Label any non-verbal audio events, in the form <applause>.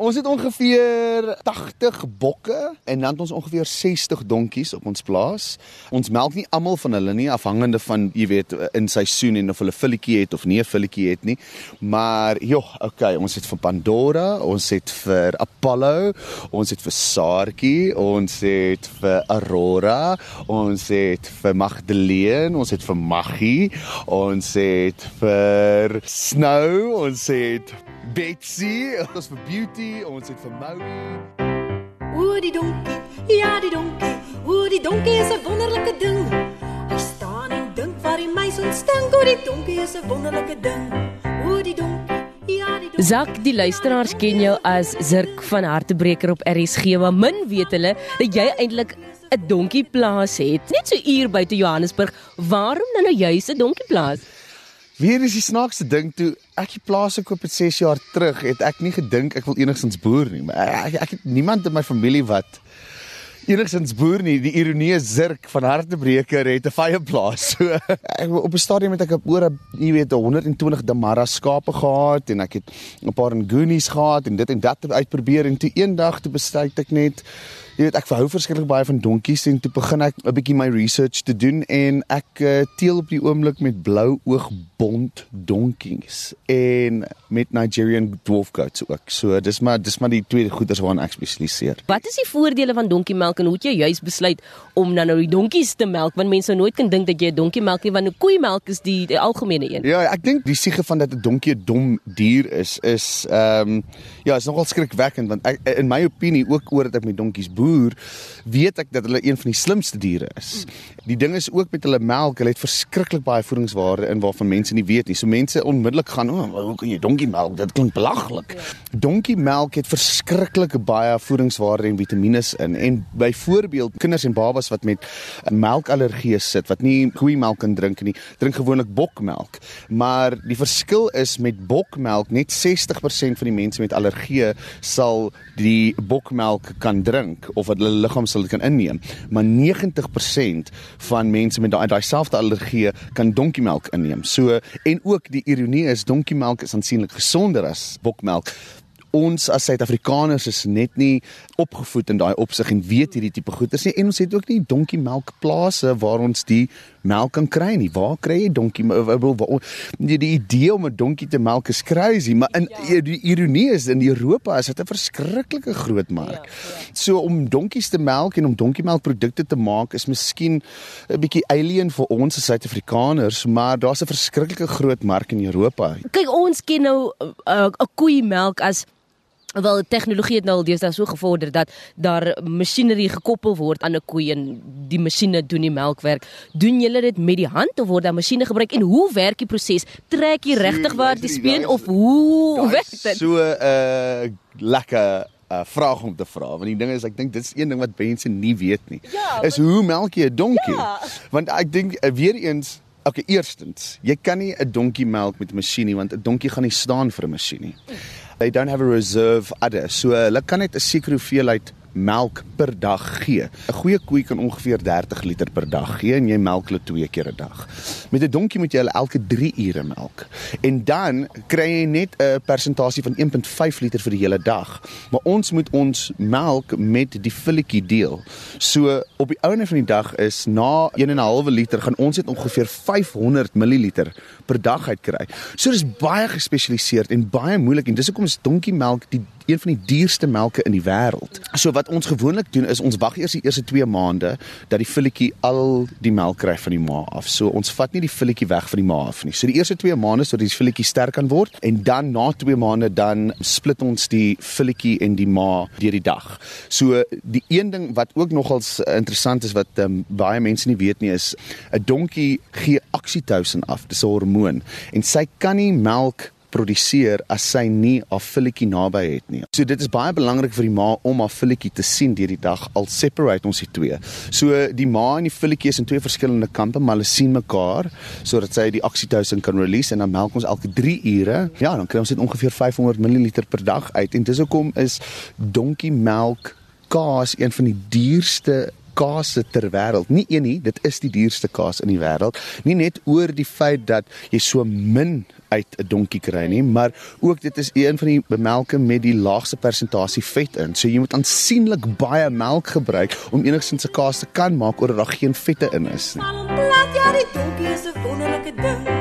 Ons het ongeveer 80 bokke en dan het ons ongeveer 60 donkies op ons plaas. Ons melk nie almal van hulle nie afhangende van jy weet in seisoen en of hulle filletjie het of nie 'n filletjie het nie. Maar joh, okay, ons het vir Pandora, ons het vir Apollo, ons het vir Saartjie, ons het vir Aurora, ons het vir Magdalene, ons het vir Maggie, ons het vir Snow, ons het Betsy, ons vir Beauty, ons het vir Maui. O die donkie, ja die donkie, o die donkie is 'n wonderlike ding. Hy staan en dink waar die meis ontstink, o die donkie is 'n wonderlike ding. O die donkie Ja, die donkie. Zak, die luisteraars ken jou as Zirk van Hartebreker op RSG, maar min weet hulle dat jy eintlik 'n donkieplaas het, net so uur buite Johannesburg. Waarom nou nou juis 'n donkieplaas? Weer is die snaakste ding toe ek die plaas gekoop het 6 jaar terug, het ek nie gedink ek wil enigstens boer nie. Maar ek, ek het niemand in my familie wat enigstens boer nie. Die ironie is Zirk van Hartebreker het 'n veeplaas. So <laughs> ek op 'n stadium het ek oor 'n jy weet 120 Damara skape gehad en ek het 'n paar Nguni's gehad en dit en dat uitprobeer en toe eendag toe besluit ek net Jy weet ek verhou verskriklik baie van donkies en toe begin ek 'n bietjie my research te doen en ek uh, teel op die oomblik met blou oog bont donkies en met Nigerian dwarf goats ook. So dis maar dis maar die twee goeders waarna ek spesialiseer. Wat is die voordele van donkiemelk en hoe het jy juis besluit om dan nou die donkies te melk want mense sou nooit kan dink dat jy 'n donkie melk nie want 'n koeimelk is die, die algemene een. Ja, ek dink die siege van dat 'n donkie 'n dom dier is is ehm um, ja, is nogal skrikwekkend want ek, in my opinie ook oor dat ek met donkies boer, weet ek dat hulle een van die slimste diere is. Die ding is ook met hulle melk, hulle het verskriklik baie voedingswaarde in waarvan mense nie weet nie. So mense onmiddellik gaan, "O, oh, hoe kan jy donkie melk? Dit klink belaglik." Ja. Donkie melk het verskriklik baie voedingswaarde en vitamiene in. En byvoorbeeld kinders en babas wat met 'n melkallergie sit, wat nie koeimelk kan drink nie, drink gewoonlik bokmelk. Maar die verskil is met bokmelk, net 60% van die mense met allergie sal die bokmelk kan drink of wat hulle liggaam sal kan inneem. Maar 90% van mense met daai daai selfde allergie kan donkiemelk inneem. So en ook die ironie is donkiemelk is aansienlik gesonder as bokmelk ons as Suid-Afrikaners is net nie opgevoed in daai opsig en weet hierdie tipe goeders nie en ons het ook nie donkie melkplase waar ons die melk kan kry nie. Waar kry jy donkie die, die idee om 'n donkie te melk is crazy, maar in ja. die ironie is in Europa is dit 'n verskriklike groot mark. Ja, ja. So om donkies te melk en om donkiemelkprodukte te maak is miskien 'n bietjie alien vir ons as Suid-Afrikaners, maar daar's 'n verskriklike groot mark in Europa. Kyk, ons ken nou 'n uh, uh, koeimelk as Wel tegnologie het nou al deesdae so gevorder dat daar masjinerie gekoppel word aan 'n koei en die masjiene doen die melkwerk. Doen julle dit met die hand of word daar masjiene gebruik en hoe werk die proses? Trek jy regtig waar die speen of hoe werk dit? So 'n uh, lekker 'n uh, vraag om te vra want die ding is ek dink dit is een ding wat mense nie weet nie. Ja, is hoe melk jy 'n donkie? Ja. Want ek dink uh, weer eens Okay, eerstens, jy kan nie 'n donkie melk met 'n masjien nie want 'n donkie gaan nie staan vir 'n masjien nie. They don't have a reserve udder. So hulle kan net 'n sekere hoeveelheid melk per dag gee. 'n Goeie koei kan ongeveer 30 liter per dag gee en jy melk hulle twee keer 'n dag. Met 'n donkie moet jy hulle elke 3 ure melk. En dan kry jy net 'n persentasie van 1.5 liter vir die hele dag. Maar ons moet ons melk met die filletjie deel. So op die ouene van die dag is na 1 en 'n halwe liter gaan ons net ongeveer 500 ml per dag uitkry. So dis baie gespesialiseerd en baie moeilik en dis hoekom is donkie melk die een van die duurste melke in die wêreld. So wat ons gewoonlik doen is ons wag eers die eerste 2 maande dat die filletjie al die melk kry van die ma af. So ons vat nie die filletjie weg van die ma af nie. So die eerste 2 maande sodat die filletjie sterk kan word en dan na 2 maande dan split ons die filletjie en die ma deur die dag. So die een ding wat ook nogals interessant is wat um, baie mense nie weet nie is 'n donkie gee oksitosien af. Dis 'n hormoon en sy kan nie melk produseer as sy nie haar filletjie naby het nie. So dit is baie belangrik vir die ma om haar filletjie te sien deur die dag al separate ons die twee. So die ma en die filletjie is in twee verskillende kampe, maar hulle sien mekaar sodat sy die oksitosin kan release en dan melk ons elke 3 ure. Ja, dan kry ons net ongeveer 500 ml per dag uit en dis hoekom is donkie melk kaas een van die duurste kaase ter wêreld. Nie een nie, dit is die duurste kaas in die wêreld. Nie net oor die feit dat jy so min uit 'n donkie kry nie, maar ook dit is een van die bemelke met die laagste persentasie vet in. So jy moet aansienlik baie melk gebruik om enigsins 'n kaas te kan maak oor dat daar geen vette in is nie. Plat, ja, die donkie is 'n wonderlike ding.